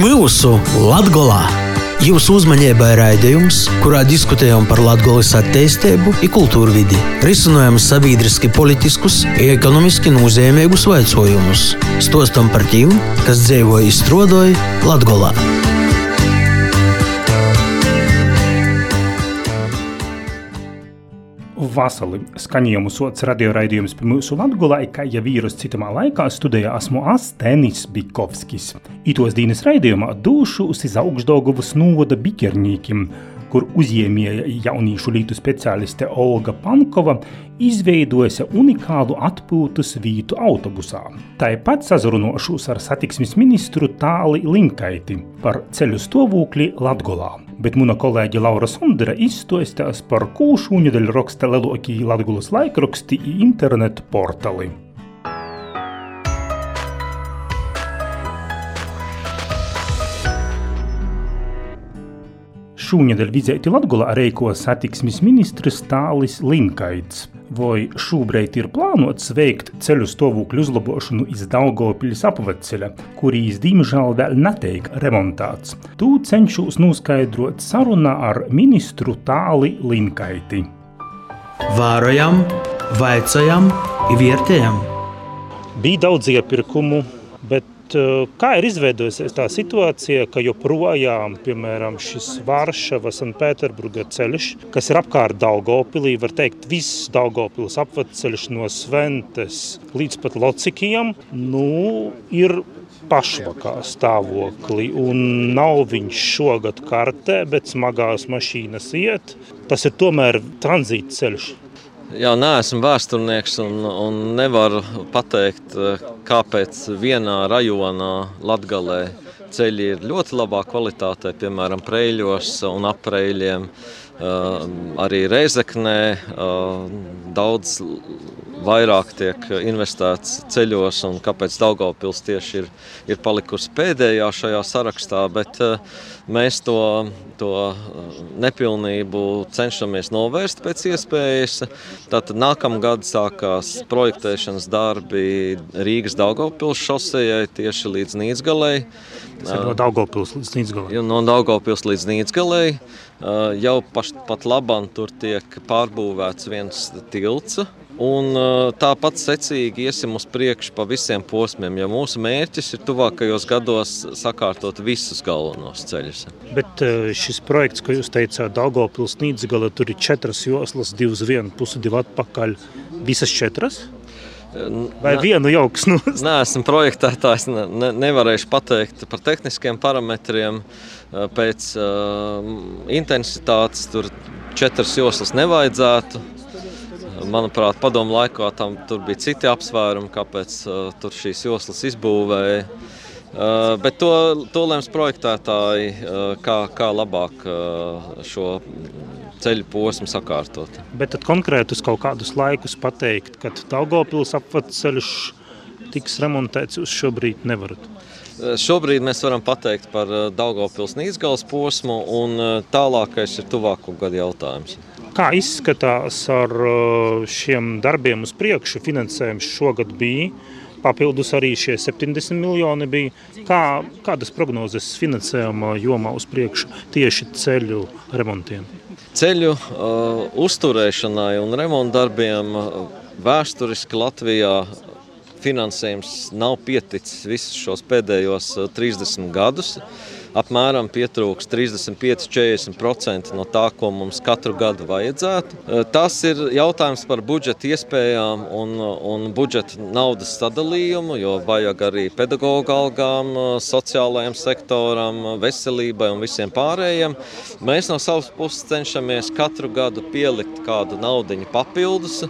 Pirmūsu Latgolā! Jūsu uzmanībai raidījums, kurā diskutējam par Latvijas attīstību, kultūru vidi, risinām sabiedriski, politiskus, ekonomiski nozīmīgus jautājumus, stostam par tiem, kas dzīvo izstrādāja Latvijā. Vasali skaņojumu sots radioraidījums pie mūsu Latgulā, kā jau vīrus citamā laikā studijā esmu Astenis Bikovskis. Itos dīnes raidījumā dūšu uz augšdaugavas novoda bikernīkim, kur uzņēmēja jaunīšu lītu speciāliste Olga Pankova izveidojusi unikālu atpūtas vietu autobusā. Tāpat sazarunošos ar satiksmes ministru Tāli Linkaiti par ceļu stāvokli Latgolā bet mana kolēģe Laura Sondera izstāstīs par kūšu nedēļu raksta lielākie Latvijas laikraksti internetu portāli. Šūnedēļ vizēti Latgulā reiko satiksmes ministrs Tālis Linkaits – vai šobrīd ir plānots veikt ceļu stāvokļu uzlabošanu iz Daugopils apveceļa, kurīs diemžēl vēl netiek remontēts. To cenšos noskaidrot sarunā ar ministru Tāli Linkaiti. Vārojam, vaicājam, vērtējam. Bija daudz iepirkumu, bet Eh, kā ir izveidojusies tā situācija, ka joprojām piemēram, šis Vāršavas un Pēterburga ceļš, kas ir apkārt Daugopilī, var teikt, viss Daugopils apveceļš no Sventes līdz pat Locikijam, nu, ir pašvakā stāvoklī. Un nav viņš šogad kartē, bet smagās mašīnas iet. Tas ir tomēr tranzīta ceļš. Jā, neesmu vēsturnieks un, un nevaru pateikt, kāpēc vienā rajonā Latvijā ceļi ir ļoti labā kvalitātē, piemēram, preļos un apreļiem. Arī Reizeknē daudz vairāk tiek investēts ceļos un kāpēc Daugavpils tieši ir, ir palikusi pēdējā šajā sarakstā, bet uh, mēs to, to nepilnību cenšamies novērst pēc iespējas. Tātad nākamgad sākās projektēšanas darbi Rīgas Daugavpils šosejai tieši līdz Nīdzgalei. No Daugavpils līdz Nīdzgalei. No Daugavpils līdz Nīdzgalei. Jau paš, pat labam tur tiek pārbūvēts viens tilts, Un tāpat secīgi iesim uz priekšu pa visiem posmiem, jo mūsu mērķis ir tuvākajos gados sakārtot visus galvenos ceļus. Bet šis projekts, ko jūs teicāt, Daugopils Nīdzgala, tur ir četras joslas, divas vienu pusi, divi atpakaļ, visas četras? Vai ne, vienu jauks? Nu? Nē, esmu projektētājs, ne, ne, nevarēšu pateikt par tehniskiem parametriem. Pēc uh, intensitātes tur četras joslas nevajadzētu Manuprāt, padomu laikā tam bija citi apsvērumi, kāpēc uh, tur šīs joslas izbūvēja. Uh, bet to, to lems projektētāji, uh, kā, kā labāk uh, šo ceļu posmu sakārtot. Bet konkrētus kaut kādus laikus pateikt, kad Daugopils apveceļš tiks remontēts, jūs šobrīd nevarat? Uh, šobrīd mēs varam pateikt par uh, Daugopils Nīcgals posmu un uh, tālākais ir tuvāko gadu jautājums. Kā izskatās ar šiem darbiem uz priekšu? Finansējums šogad bija. Papildus arī šie 70 miljoni bija. Kā, kādas prognozes finansējuma jomā uz priekšu tieši ceļu remontiem? Ceļu uh, uzturēšanai un remontdarbiem uh, vēsturiski Latvijā finansējums nav pieticis visus šos pēdējos 30 uh, gadus. Apmēram pietrūks 35-40% no tā, ko mums katru gadu vajadzētu. E, tas ir jautājums par budžeta iespējām un, un budžeta naudas sadalījumu, jo vajag arī pedagoģa algām, sociālajiem sektoram, veselībai un visiem pārējiem. Mēs no savas puses cenšamies katru gadu pielikt kādu naudiņu papildus.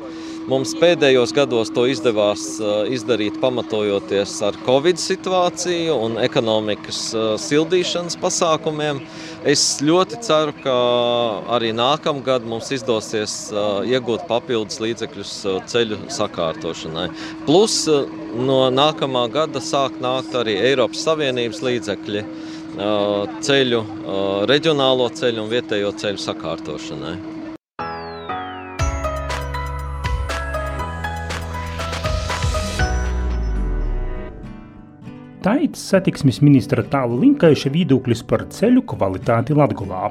Mums pēdējos gados to izdevās izdarīt pamatojoties ar Covid situāciju un ekonomikas sildīšanas pasākumiem. Es ļoti ceru, ka arī nākamgad mums izdosies iegūt papildus līdzekļus ceļu sakārtošanai. Plus no nākamā gada sāk nākt arī Eiropas Savienības līdzekļi ceļu, reģionālo ceļu un vietējo ceļu sakārtošanai. Taits satiksmes ministra tālu linkaiša viedoklis par ceļu kvalitāti Latgulā.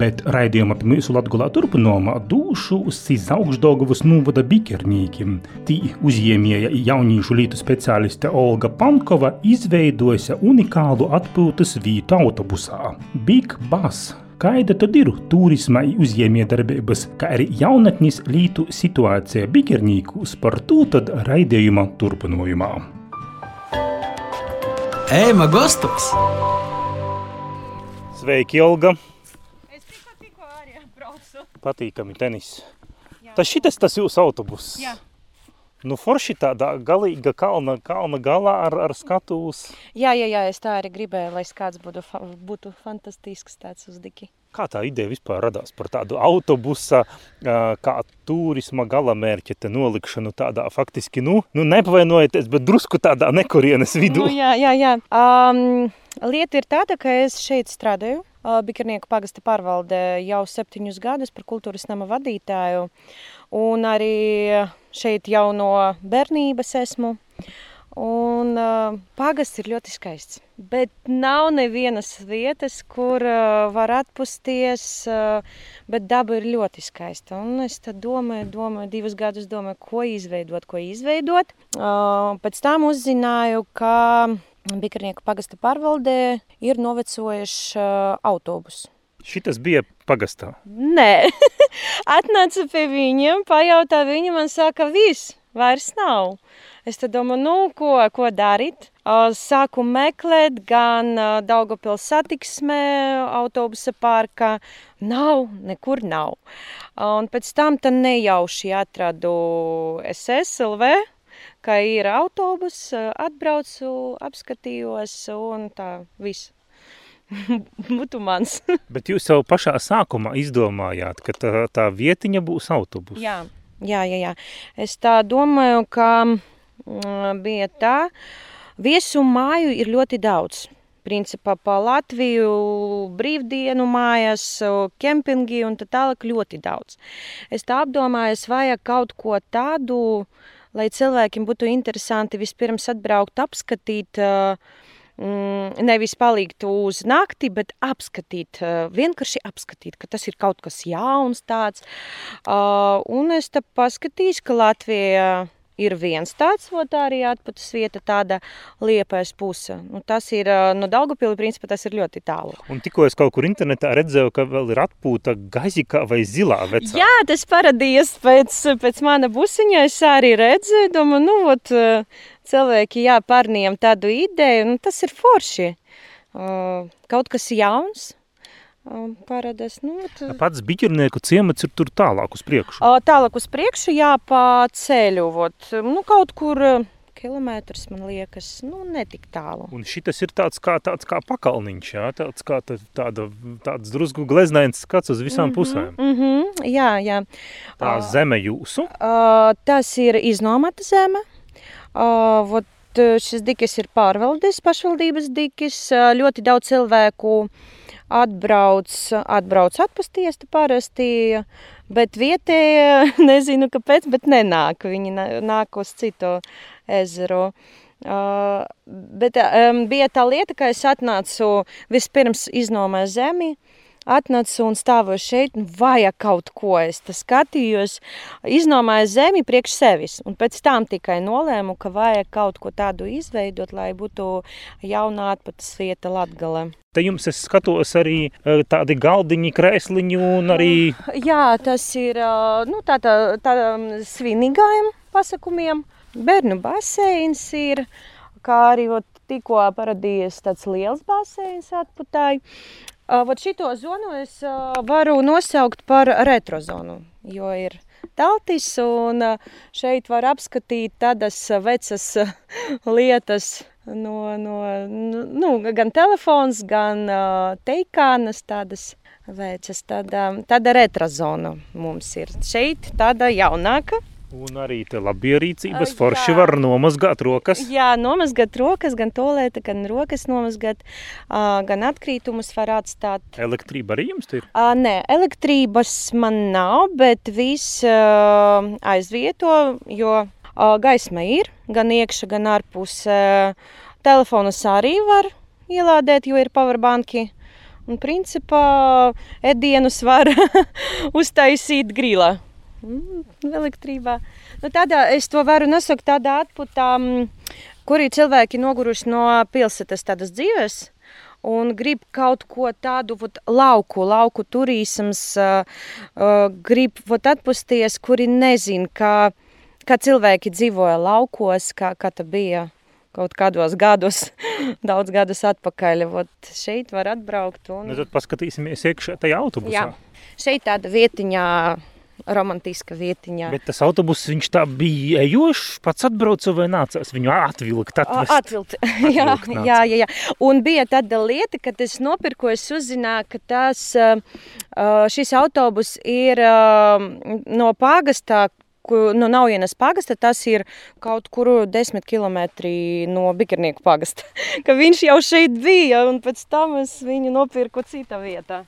Bet raidījuma pie mūsu Latgulā turpinājumā dūšu uz Augstdaugavas novada bikernīkiem. Tī uzņēmēja jauniešu lītu speciāliste Olga Pankova izveidoja unikālu atpūtas vietu autobusā – Big Bus. Kāda tad ir turisma uzņēmējdarbības, kā arī jaunatnes lītu situācija bikernīkos par to tad raidījuma turpinājumā. Ēma Gostovs! Sveiki, Olga! braucu. Patīkami tenis. Jā. Tas šitas tas jūsu autobuss. Jā. Nu, forši tādā galīga kalna, kalna galā ar, ar skatu uz... Jā, jā, jā, es tā arī gribēju, lai skats būtu, fa būtu fantastisks tāds uz diki. Kā tā ideja vispār radās par tādu autobusa, kā turisma galamērķa te nolikšanu tādā faktiski, nu, nu nepavainojieties, bet drusku tādā nekurienes vidū? Nu, jā, jā, jā. Um, lieta ir tāda, ka es šeit strādāju, Bikarnieku pagasta pārvaldē jau septiņus gadus par kultūras nama vadītāju. Un arī šeit jau no bērnības esmu. Un uh, pagasts ir ļoti skaists. Bet nav nevienas vietas, kur uh, var atpūsties, uh, bet daba ir ļoti skaista. Un es domāju, domāju, divus gadus domāju, ko izveidot, ko izveidot. Uh, pēc tam uzzināju, ka Bikarnieku pagasta pārvaldē ir novecojuši uh, autobusu. Šitas bija pagastā? Nē, atnāca pie viņiem, pajautā viņi man saka, viss, vairs nav. Es domāju, nu, ko, ko darīt? Sāku meklēt gan Daugavpils satiksmē, autobusa parkā. Nav, nekur nav. Un pēc tam nejauši atradu SSLV, ka ir autobus, atbraucu, apskatījos un tā viss. Būtu mans. Bet jūs jau pašā sākumā izdomājāt, ka tā, tā vietiņa būs autobus. Jā, jā, jā, jā. Es tā domāju, ka mm, bija tā, viesu māju ir ļoti daudz. Principā pa Latviju brīvdienu mājas, kempingi un tā tālāk ļoti daudz. Es tā apdomāju, es vajag kaut ko tādu, uh, lai cilvēkiem būtu interesanti vispirms atbraukt, apskatīt. Mm, nevis palikt uz nakti, bet apskatīt, vienkārši apskatīt, ka tas ir kaut kas jauns tāds. Un es te paskatīšu, ka Latvija ir viens tāds, ot arī atpūtas vieta, tāda liepais puse. Nu, tas ir, no Daugavpili, principā, tas ir ļoti tālu. Un tikko es kaut kur internetā redzēju, ka vēl ir atpūta gazika vai zilā vecā. Jā, tas paradījies pēc, pēc mana busiņa, es arī redzēju, domāju, nu, ot, cilvēki, jā, pārniem tādu ideju, nu, tas ir forši. Kaut kas jauns, parādās. Nu, tu... Pats biķernieku ciemats ir tur tālāk uz priekšu. Tālāk uz priekšu, jā, pa ceļu, vot, nu, kaut kur kilometrs, man liekas, nu, netik tālu. Un šitas ir tāds kā, tāds kā pakalniņš, jā, tāds kā tā, tāda, tāds drusku gleznains skats uz visām mm -hmm, pusēm. Mm -hmm, jā, jā. Tā uh, zeme jūsu? Uh, tas ir iznomata zeme. Vot, šis dikis ir pārvaldes pašvaldības dikis. Ļoti daudz cilvēku atbrauc, atbrauc atpusties parasti, bet vietējie, nezinu kāpēc, bet nenāk, viņi nāk uz citu ezeru. Uh, bet um, bija tā lieta, ka es atnācu vispirms iznomēt zemi, uh, atnācu un stāvoju šeit, un vajag kaut ko. Es skatījos, iznomāju zemi priekš sevis, un pēc tam tikai nolēmu, ka vajag kaut ko tādu izveidot, lai būtu jauna atpūtas vieta Latgalē. Te jums es skatos arī e, tādi galdiņi, krēsliņi un arī... Jā, tas ir nu, tāda tā, tā svinīgājiem pasakumiem. Bērnu baseins ir, kā arī tikko paradījies tāds liels baseins atputāji. Vot šito zonu es varu nosaukt par retrozonu, jo ir teltis un šeit var apskatīt tādas vecas lietas, no, no, nu, gan telefons, gan teikānas tādas vecas. Tāda, tāda retrozona mums ir šeit, tāda jaunāka. Un arī te labierīcības forši jā. var nomazgāt rokas. Jā, nomazgāt rokas, gan tolēta, gan rokas nomazgāt, gan atkrītumus var atstāt. Elektrība arī jums ir? Uh, nē, elektrības man nav, bet viss aizvieto, jo gaisma ir gan iekša, gan ārpus. Telefonus arī var ielādēt, jo ir powerbanki. Un, principā, ēdienus var uztaisīt grīlā. Mm, elektrībā. Nu, tādā, es to varu nosaukt tādā atputā, mm, kur ir cilvēki noguruši no pilsētas tādas dzīves. Un grib kaut ko tādu vot, lauku, lauku turisms, uh, uh, grib vot, atpūsties, kuri nezina, kā, kā cilvēki dzīvoja laukos, kā, kā tā bija kaut kādos gados, daudz gadus atpakaļ. Vot šeit var atbraukt. Un... Nu, tad paskatīsimies iekšā tajā autobusā. Jā, šeit tāda vietiņā romantiska vietiņā. Bet tas autobuss viņš tā bija ejošs, pats atbrauca vai nācās viņu atvilkt? Atvest? Atvilkt, jā, jā, jā, jā. Un bija tāda lieta, kad es nopirku, es uzzināju, ka tas, šis autobus ir no pāgastā, no Naujienas pagasta, tas ir kaut kur 10 km no Bikernieku pagasta. ka viņš jau šeit bija, un pēc tam es viņu nopirku citā vietā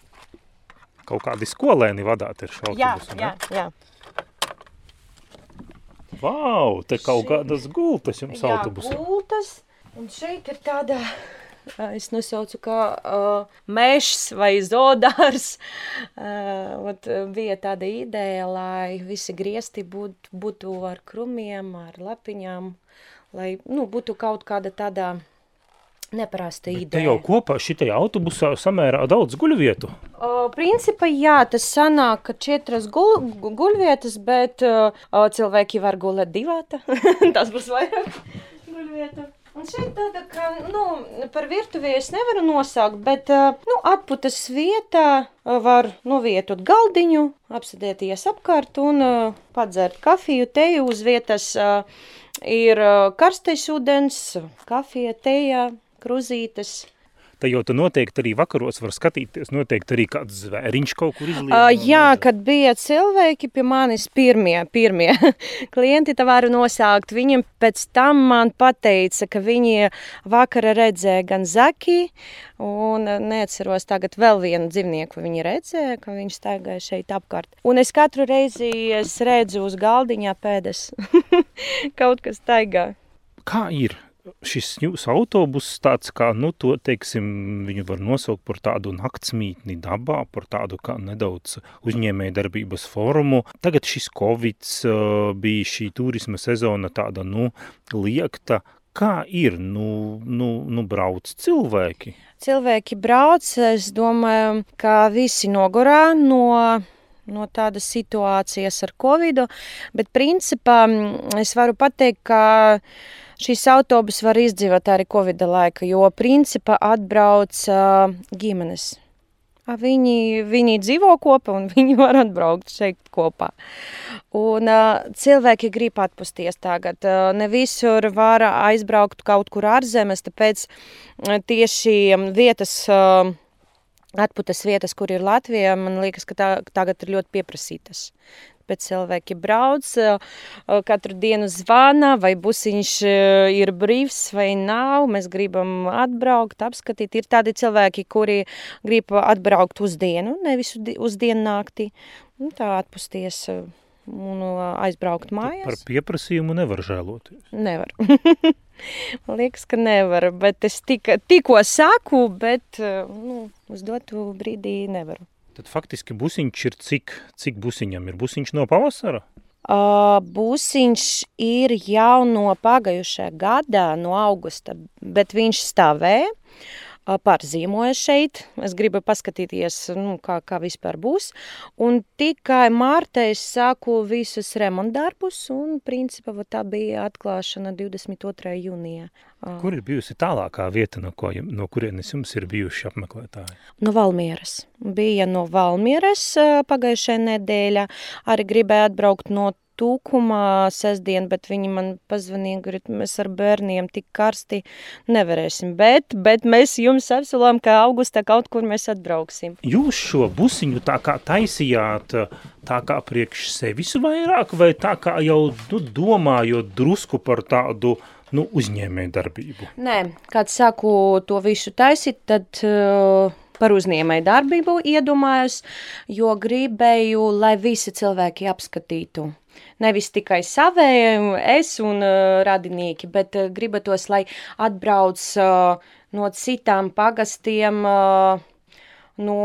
kaut kādi skolēni vadāt ir šo autobusu, jā, jā, jā. Vau, te kaut kādas gultas jums jā, autobusā. Jā, gultas, un šeit ir tāda, es nosaucu kā uh, mešs vai zodārs. Uh, bija tāda ideja, lai visi griesti būt, būtu ar krumiem, ar lapiņām, lai, nu, būtu kaut kāda tādā Neparasta ideja. Te jau kopā šitajā autobusā samērā daudz guļvietu. Uh, principā jā, tas sanāk, ka četras gul, guļvietas, bet uh, cilvēki var gulēt divēta. tas būs vairāk guļvietu. Un šeit tāda, ka, nu, par virtuvi es nevaru nosaukt, bet, nu, atputas vietā var novietot galdiņu, apsēdēties apkārt un padzert kafiju, teju uz vietas. Ir karstais ūdens, kafija, teja, kruzītes. Jau tu noteikti arī vakaros var skatīties, noteikti arī kāds zvēriņš kaut kur izliek. Uh, jā, kad bija cilvēki pie manis pirmie, pirmie klienti, tā varu nosaukt, viņiem pēc tam man pateica, ka viņi vakara redzēja gan Zaki, un neatceros tagad vēl vienu dzīvnieku viņi redzēja, ka viņš staigāja šeit apkārt. Un es katru reizi es redzu uz galdiņā pēdas, kaut kas staigā. Kā ir? Šis jūsu autobuss tāds kā, nu, to, teiksim, viņu var nosaukt par tādu naktsmītni dabā, par tādu kā nedaudz uzņēmēja darbības formu. Tagad šis Covid bija šī turisma sezona tāda, nu, liekta. Kā ir, nu, nu, nu brauc cilvēki? Cilvēki brauc, es domāju, ka visi nogurā no no tādas situācijas ar Covid. Bet, principā, es varu pateikt, ka šīs autobus var izdzīvot arī Covid laika, jo principā atbrauc uh, ģimenes. Viņi, viņi dzīvo kopā un viņi var atbraukt šeit kopā. Un, uh, cilvēki grib atpūsties tagad. Uh, ne visur var aizbraukt kaut kur ārzemes, tāpēc uh, tieši vietas. Uh, Atpūtas vietas, kur ir Latvija, man liekas, ka tā, tagad ir ļoti pieprasītas bet cilvēki brauc, katru dienu zvana, vai busiņš ir brīvs vai nav. Mēs gribam atbraukt, apskatīt. Ir tādi cilvēki, kuri grib atbraukt uz dienu, nevis uz dienu naktī. Nu, tā atpusties un aizbraukt mājās. Par pieprasījumu nevar žēloties. Nevar. Liekas, ka nevar, bet es tika, tikko saku, bet nu, uz dotu brīdī nevaru. Tad faktiski busiņš ir cik, cik busiņam ir? Busiņš no pavasara? Uh, būsiņš ir jau no pagājušā gada, no augusta, bet viņš stāvēja pārzīmoja šeit. Es gribu paskatīties, nu, kā, kā vispār būs. Un tikai mārtā es sāku visus remontdarbus, un principā tā bija atklāšana 22. jūnijā. Kur ir bijusi tālākā vieta, no, ko, no kurienes jums ir bijuši apmeklētāji? No Valmieras. Bija no Valmieras pagājušajā nedēļā. Arī gribēja atbraukt no tūkumā sestdien, bet viņi man pazvanīja, ka mēs ar bērniem tik karsti nevarēsim. Bet, bet mēs jums apsolām, ka augustā kaut kur mēs atbrauksim. Jūs šo busiņu tā kā taisījāt tā kā priekš sevis vairāk, vai tā kā jau nu, domājot drusku par tādu nu, uzņēmēju darbību? Nē, kad sāku to visu taisīt, tad uh, par uzņēmēju darbību iedomājos, jo gribēju, lai visi cilvēki apskatītu. Nevis tikai savēju, es un uh, radinieki, bet uh, gribatos, lai atbrauc uh, no citām pagastiem, uh, no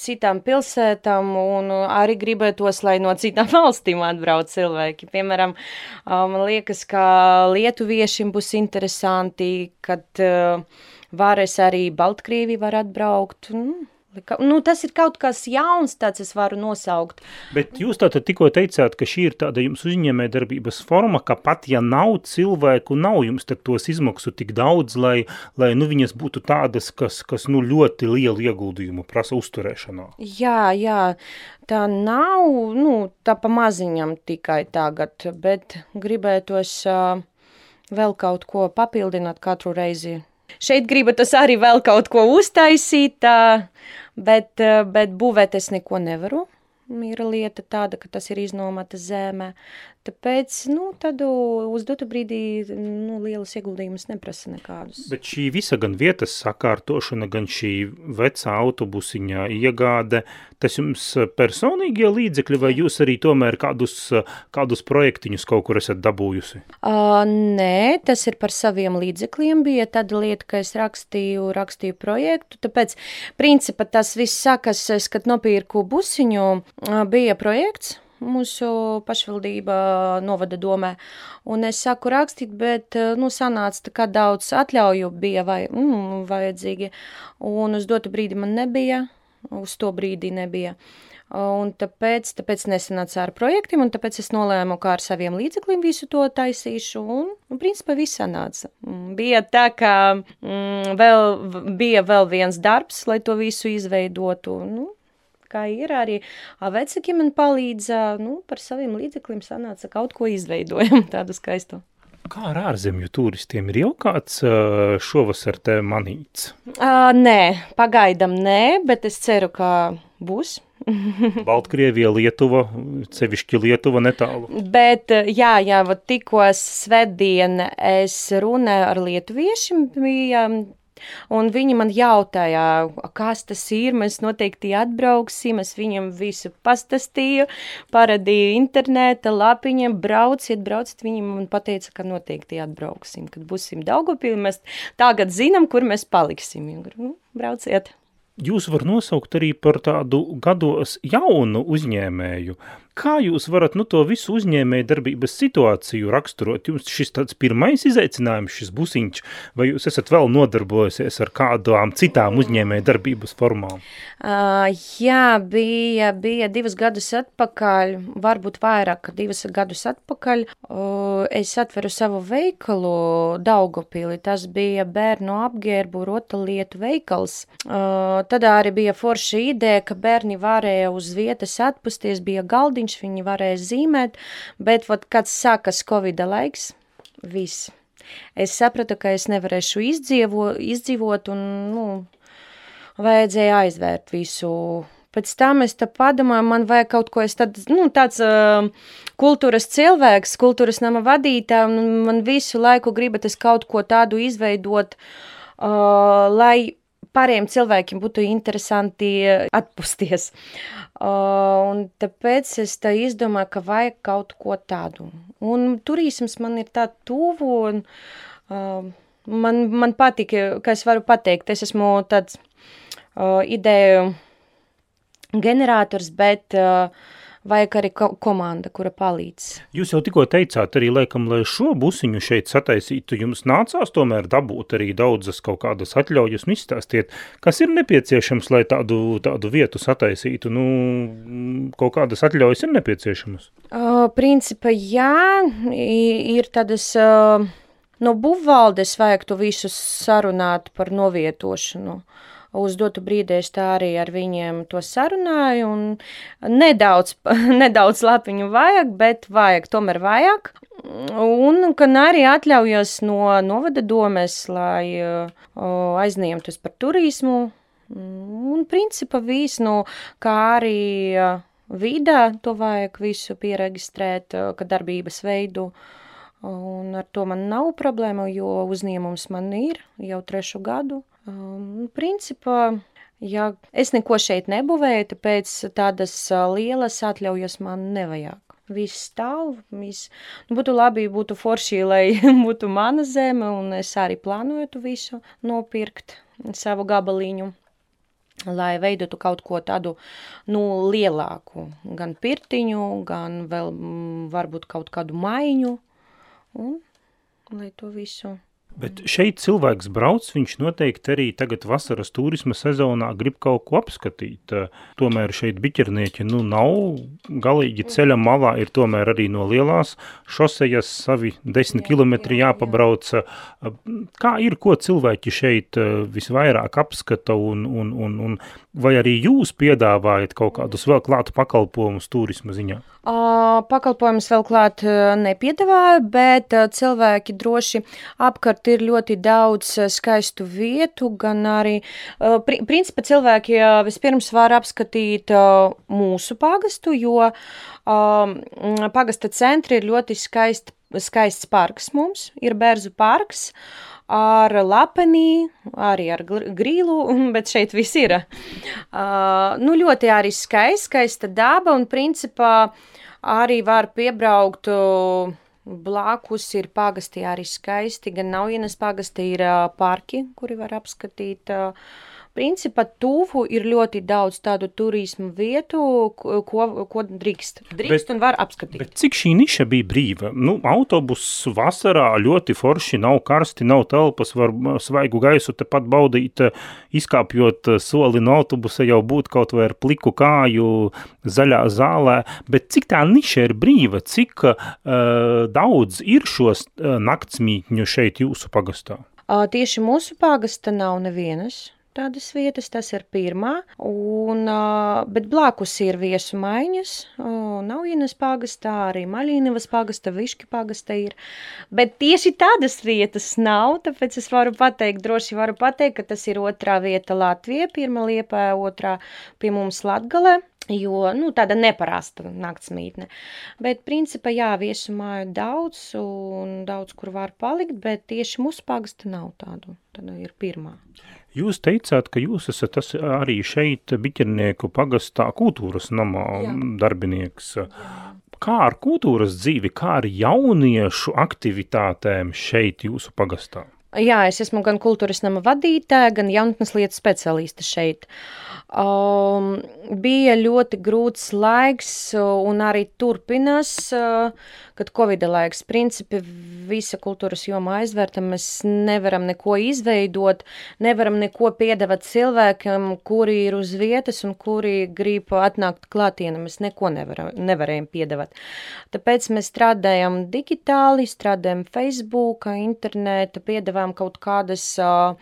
citām pilsētām, un arī gribētos, lai no citām valstīm atbrauc cilvēki. Piemēram, man liekas, ka lietuviešiem būs interesanti, kad varēs arī Baltkrievi var atbraukt. Mm Nu, tas ir kaut kas jauns, tāds es varu nosaukt. Bet jūs tātad tikko teicāt, ka šī ir tāda jums uzņēmē darbības forma, ka pat ja nav cilvēku, nav jums tad tos izmaksu tik daudz, lai, lai nu, viņas būtu tādas, kas, kas nu, ļoti lielu ieguldījumu prasa uzturēšanā. Jā, jā, tā nav, nu, tā pa maziņam tikai tagad, bet gribētos uh, vēl kaut ko papildināt katru reizi Šeit gribat arī vēl kaut ko uztaisīt, bet, bet būvēt es neko nevaru. Ir lieta tāda, ka tas ir iznomata zeme. Tāpēc, nu, tad uz dotu brīdī nu, lielas ieguldījumus neprasa nekādus. Bet šī visa gan vietas sakārtošana, gan šī vecā autobusiņā iegāde, tas jums personīgie līdzekļi vai jūs arī tomēr kādus, kādus projektiņus kaut kur esat dabūjusi? Uh, nē, tas ir par saviem līdzekļiem bija tāda lieta, ka es rakstīju, rakstīju projektu, tāpēc principā tas viss sākas, kad nopirku busiņu, bija projekts, mūsu pašvaldība novada domē. Un es saku rakstīt, bet, nu, sanāca tā kā daudz atļauju bija vai, mm, vajadzīgi, un uz dotu brīdi man nebija, uz to brīdi nebija. Un tāpēc, tāpēc nesanāca ar projektiem, un tāpēc es nolēmu, kā ar saviem līdzekļiem visu to taisīšu, un, un principā viss sanāca. Mm, bija tā, ka mm, vēl, bija vēl viens darbs, lai to visu izveidotu, nu, kā ir. Arī vecāki man palīdz, nu, par saviem līdzekļiem sanāca kaut ko izveidojam tādu skaistu. Kā ar ārzemju turistiem ir jau kāds šovasar te manīts? Uh, nē, pagaidam nē, bet es ceru, ka būs. Baltkrievija, Lietuva, sevišķi Lietuva netālu. Bet, jā, jā, tikko svētdien es runāju ar lietuviešiem, bija Un viņi man jautāja, kas tas ir. Mēs noteikti atbrauksim. Es viņam visu pastāstīju, parādīju interneta lapiņiem, brauciet, brauciet. Viņi man teica, ka noteikti atbrauksim, kad būsim Daugopilī. Mēs tagad zinām, kur mēs paliksim. Nu, brauciet! Jūs var nosaukt arī par tādu gados jaunu uzņēmēju. Kā jūs varat nu, to visu uzņēmēju darbības situāciju raksturot? Jums šis tāds pirmais izaicinājums, šis busiņš, vai jūs esat vēl nodarbojusies ar kādām citām uzņēmēju darbības formām? Uh, jā, bija, bija divas gadus atpakaļ, varbūt vairāk, divas gadus atpakaļ. Uh, es atveru savu veikalu Daugopili, tas bija bērnu apģērbu rotalietu veikals. Uh, tad arī bija forša ideja, ka bērni varēja uz vietas atpusties, bija galdiņš, galdiņš, viņi varēja zīmēt, bet, vat, kad sākas Covid laiks, viss. Es sapratu, ka es nevarēšu izdzīvo, izdzīvot un, nu, vajadzēja aizvērt visu. Pēc tam es tā padomāju, man vajag kaut ko, es tad, nu, tāds uh, kultūras cilvēks, kultūras nama vadītā, un man visu laiku gribat es kaut ko tādu izveidot, uh, lai pārējiem cilvēkiem būtu interesanti atpusties. Uh, un tāpēc es tā izdomāju, ka vajag kaut ko tādu. Un turisms man ir tā tuvu, un uh, man, man patīk, ka es varu pateikt, es esmu tāds uh, ideju ģenerators, bet uh, vajag arī ko komanda, kura palīdz. Jūs jau tikko teicāt arī, laikam, lai šo busiņu šeit sataisītu, jums nācās tomēr dabūt arī daudzas kaut kādas atļaujas un izstāstiet, kas ir nepieciešams, lai tādu, tādu vietu sataisītu, nu, kaut kādas atļaujas ir nepieciešamas? Uh, principā, jā, ir tādas... Uh, no būvvaldes vajag to visu sarunāt par novietošanu. Uh, uz dotu brīdi es tā arī ar viņiem to sarunāju, un nedaudz, nedaudz lapiņu vajag, bet vajag, tomēr vajag. Un, arī atļaujos no novada domes, lai aizņemtos par turismu, un principa viss, nu, kā arī vidā to vajag visu pieregistrēt, ka darbības veidu, un ar to man nav problēma, jo uzņēmums man ir jau trešu gadu. Um, principā, Ja es neko šeit nebūvēju, tāpēc tādas lielas atļaujas man nevajag. Viss stāv, viss. Nu, būtu labi, būtu forši, lai būtu mana zeme, un es arī plānoju to visu nopirkt savu gabaliņu lai veidotu kaut ko tādu nu, lielāku, gan pirtiņu, gan vēl mm, varbūt kaut kādu maiņu, un lai to visu Bet šeit cilvēks brauc, viņš noteikti arī tagad vasaras turisma sezonā grib kaut ko apskatīt. Tomēr šeit biķernieki nu nav galīgi ceļa malā, ir tomēr arī no lielās šosejas savi desmit kilometri jāpabrauc. Kā ir, ko cilvēki šeit visvairāk apskata un, un, un, un vai arī jūs piedāvājat kaut kādus vēl klātu pakalpojumus turisma ziņā? Pakalpojumus vēl klāt nepiedāvāju, bet cilvēki droši apkārt ir ļoti daudz skaistu vietu, gan arī, principā cilvēki vispirms var apskatīt mūsu pagastu, jo pagasta centri ir ļoti skaisti, skaists parks mums, ir Bērzu parks, ar lapenī, arī ar grīlu, bet šeit viss ir. Uh, nu, ļoti arī skaists, skaista daba un principā arī var piebraukt Blakus ir pagasti arī skaisti, gan Naujienas pagasti ir parki, kuri var apskatīt uh, Principā tuvu ir ļoti daudz tādu turismu vietu, ko, ko drīkst. Drīkst bet, un var apskatīt. Bet cik šī niša bija brīva? Nu, autobus vasarā ļoti forši, nav karsti, nav telpas, var svaigu gaisu tepat baudīt, izkāpjot soli no autobusa jau būt kaut vai ar pliku kāju zaļā zālē, bet cik tā niša ir brīva, cik uh, daudz ir šos uh, naktsmītņu šeit jūsu pagastā? Uh, tieši mūsu pagasta nav nevienas tādas vietas, tas ir pirmā, un, bet blakus ir viesu maiņas, Naujienas pagastā, arī Maļīnavas pagasta, Viški pagasta ir, bet tieši tādas vietas nav, tāpēc es varu pateikt, droši varu pateikt, ka tas ir otrā vieta Latvija, pirmā liepā, otrā pie mums Latgalē, Jo nu, tāda neparasta naktsmītne. Bet, principā, jā, viesu māju daudz, un daudz kur var palikt, bet tieši mūsu pagasta nav tādu. Tāda ir pirmā. Jūs teicāt, ka jūs esat arī šeit biķernieku pagastā kultūras namā Jā. darbinieks. Jā. Kā ar kultūras dzīvi, kā ar jauniešu aktivitātēm šeit jūsu pagastā? Jā, es esmu gan kultūras nama vadītāja, gan jaunatnes lietu specialiste šeit. Uh, Um, bija ļoti grūts laiks, un arī turpinās, uh, kad Covid laiks. Principi visa kultūras joma aizvērta, mēs nevaram neko izveidot, nevaram neko piedāvāt cilvēkiem, kuri ir uz vietas un kuri grib atnākt klātienē. Mēs neko nevaram, nevarējam piedāvāt. Tāpēc mēs strādājam digitāli, strādājam Facebook, interneta, piedāvājam kaut kādas uh,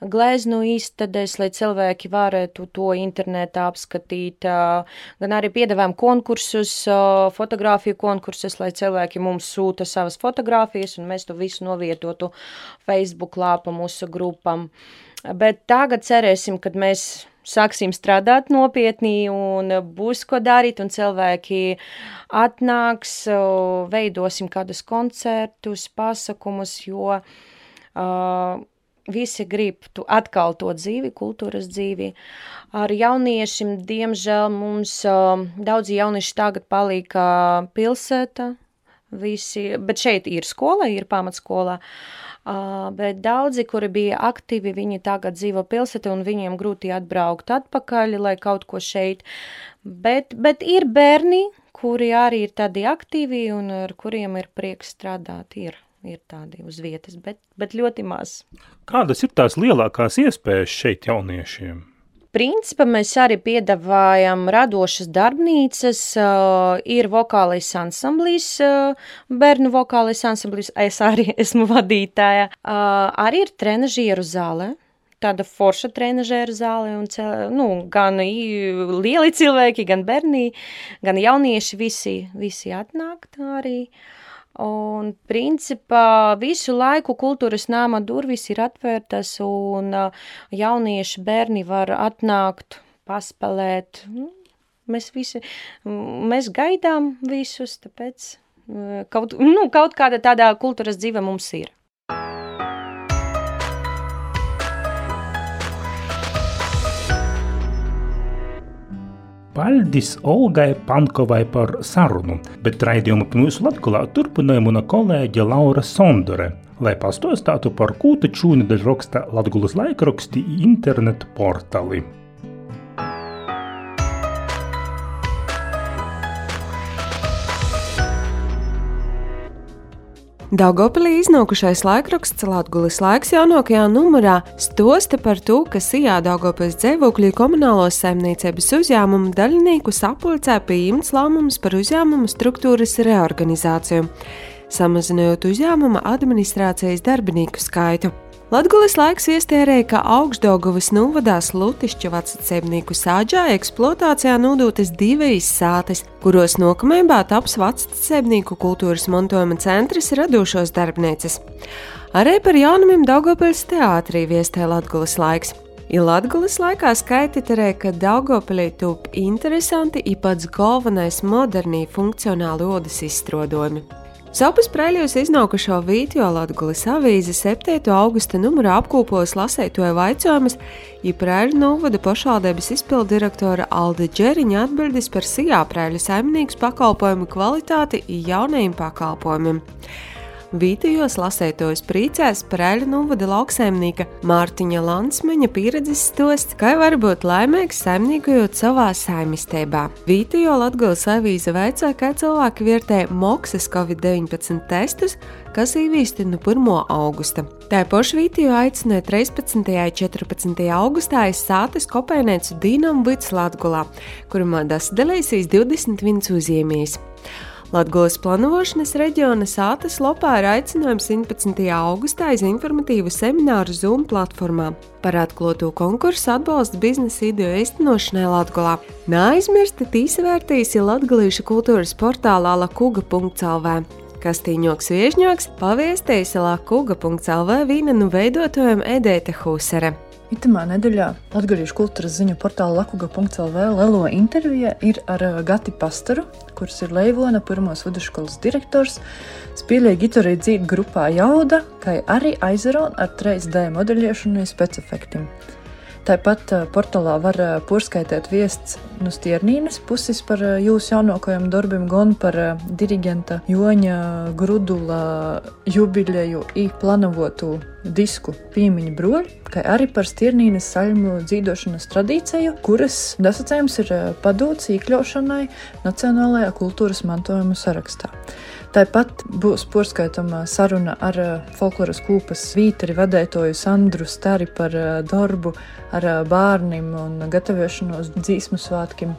gleznu izstādēs, lai cilvēki varētu to internetā apskatīt, gan arī piedāvājam konkursus, fotografiju konkursus, lai cilvēki mums sūta savas fotogrāfijas un mēs to visu novietotu Facebook lāpa mūsu grupam. Bet tagad cerēsim, kad mēs sāksim strādāt nopietni un būs ko darīt, un cilvēki atnāks, veidosim kādus koncertus, pasakumus, jo uh, visi grib tu atkal to dzīvi, kultūras dzīvi. Ar jauniešiem, diemžēl, mums uh, daudzi jaunieši tagad palika pilsēta, visi, bet šeit ir skola, ir pamatskola, uh, bet daudzi, kuri bija aktīvi, viņi tagad dzīvo pilsētā un viņiem grūti atbraukt atpakaļ, lai kaut ko šeit, bet, bet ir bērni, kuri arī ir tādi aktīvi un ar kuriem ir prieks strādāt, ir ir tādi uz vietas, bet, bet ļoti maz. Kādas ir tās lielākās iespējas šeit jauniešiem? Principā mēs arī piedāvājam radošas darbnīcas, uh, ir vokālais ansamblis, uh, bērnu vokālais ansamblis, es arī esmu vadītāja. Uh, arī ir trenažieru zāle, tāda forša trenažēra zāle, un cel, nu, gan lieli cilvēki, gan bērni, gan jaunieši, visi, visi atnāk arī. Uh, Un, principā, visu laiku kultūras nama durvis ir atvērtas, un jaunieši bērni var atnākt, paspēlēt. Nu, mēs visi, mēs gaidām visus, tāpēc kaut, nu, kaut kāda tādā kultūras dzīve mums ir. Paldies Olgai Pankovai par sarunu, bet raidījumu mūsu latgulā turpināja mana kolēģe Laura Sondore, lai pastāstītu par kūta čūnedaļu raksta Latgulas laikraksti internetu portāli. Daugopilī iznākušais laikraksts Latvijas laiks jaunākajā numurā stosta par to, ka Sijā Daugopils dzīvokļu komunālos saimniecības uzņēmumu daļinieku sapulcē pieņemts lēmums par uzņēmumu struktūras reorganizāciju, samazinot uzņēmuma administrācijas darbinieku skaitu. Latvijas laiks iestērēja, ka augstdagovas novadās Lutišķa vecācēmnieku sāģā eksploatācijā nodotas divas sātes, kuros nokamībā taps vecācēmnieku kultūras mantojuma centrs radošos darbnīcas. Arī par jaunumiem Daugopils teātrī viestē Latvijas laiks. Ir Latvijas laikā skaititerē, ka Daugopilī top interesanti ir pats galvenais modernī funkcionāli odas izstrādājumi. Sapus preļos iznākušo video Latvijas avīze 7. augusta numurā apkopos lasētoja vaicojumus, ja preļu novada pašvaldības izpildirektora Alde Džeriņa atbildes par sijā preļu saimnieku pakalpojumu kvalitāti un jaunajiem pakalpojumiem. Vītījos lasētojos priecēs par eļu novada lauksaimnieka Mārtiņa Lansmeņa pieredzes stosts, kā var būt laimīgs saimniekojot savā saimistībā. Vītījo Latgales avīze veicā, kā cilvēki vērtē Moksas Covid-19 testus, kas īvīsti no 1. augusta. Tā paša Vītījo aicināja 13. un 14. augustā izsātes kopēnēcu Dīnam Vits Latgulā, kurumā tas dalīsīs 21 uzņēmējs. Latvijas plānošanas reģiona sātas lopā ir aicinājums 17. augustā iz informatīvu semināru Zoom platformā par atklāto konkursu atbalsta biznesa ideju īstenošanai Latvijā. Neaizmirstiet īsvērtīs Latvijas kultūras portālā lakuga.lv. Kastīņoks Viežņoks paviestījis lakuga.lv vīna nu veidotājiem Edēte Husere. Itamā nedēļā Latvijas kultūras ziņu portāla Lakuga.CLV lielo intervija ir ar uh, Gati Pastaru, kurš ir Leivona pirmos vidusskolas direktors, spēlēja gitāru dzīvu grupā Jauda, kā arī aizarona ar 3D modeļošanu un specifektiem. Tāpat uh, portālā var uh, porskaitīt viests no Stiernīnas puses par jūsu jaunākajiem darbiem, gan par dirigenta Joņa Grudula jubileju i planovotu disku piemiņu broļi, kā arī par Stiernīnas saļmu dzīvošanas tradīciju, kuras nosacījums ir padots iekļaušanai Nacionālajā kultūras mantojuma sarakstā. Tāpat būs porskaitama saruna ar folkloras kūpas vīteri vadētoju Sandru Stari par darbu ar bērniem un gatavošanos dzīsmu svētkiem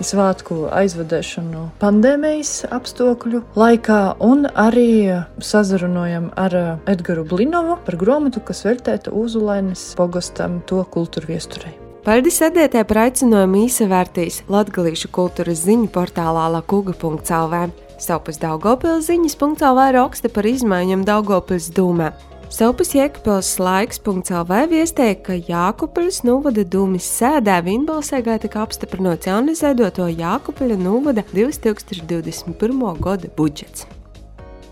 svētku aizvadēšanu pandēmijas apstākļu laikā, un arī sazarunājam ar Edgars Blinovu par grāmatu, kas veltēta Uzulainas pogostam to kultūru viesturei. Paldies sēdētē par aicinājumu īsavērtīs Latgalīšu kultūras ziņu portālā lakuga.lv. Savpus Daugopils ziņas.lv raksta par izmaiņām Daugopils dūmē. Saupas Jēkabils laiks.lv viestēja, ka Jākupaļas novada dūmis sēdē Vinbalsēgā tika apstiprināts jaunizveidoto Jākupaļa novada 2021. gada budžets.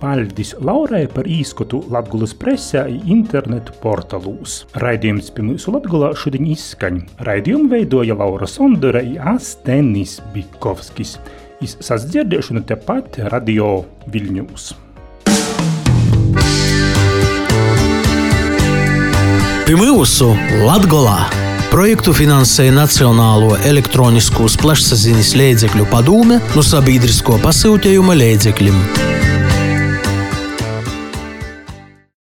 Paldies Laurai par īskatu Latvijas presē internetu portālūs. Raidījums pie mūsu Latvijā šodien izskaņ. Raidījumu veidoja Laura Sondora un Astenis Bikovskis. Izsasdzirdēšanu tepat Radio Viļņūs. Mūsu Latvijā projektu finansēja Nacionālo elektronisko plašsaziņas līdzekļu padome no sabiedrisko pasūtījuma līdzekļiem.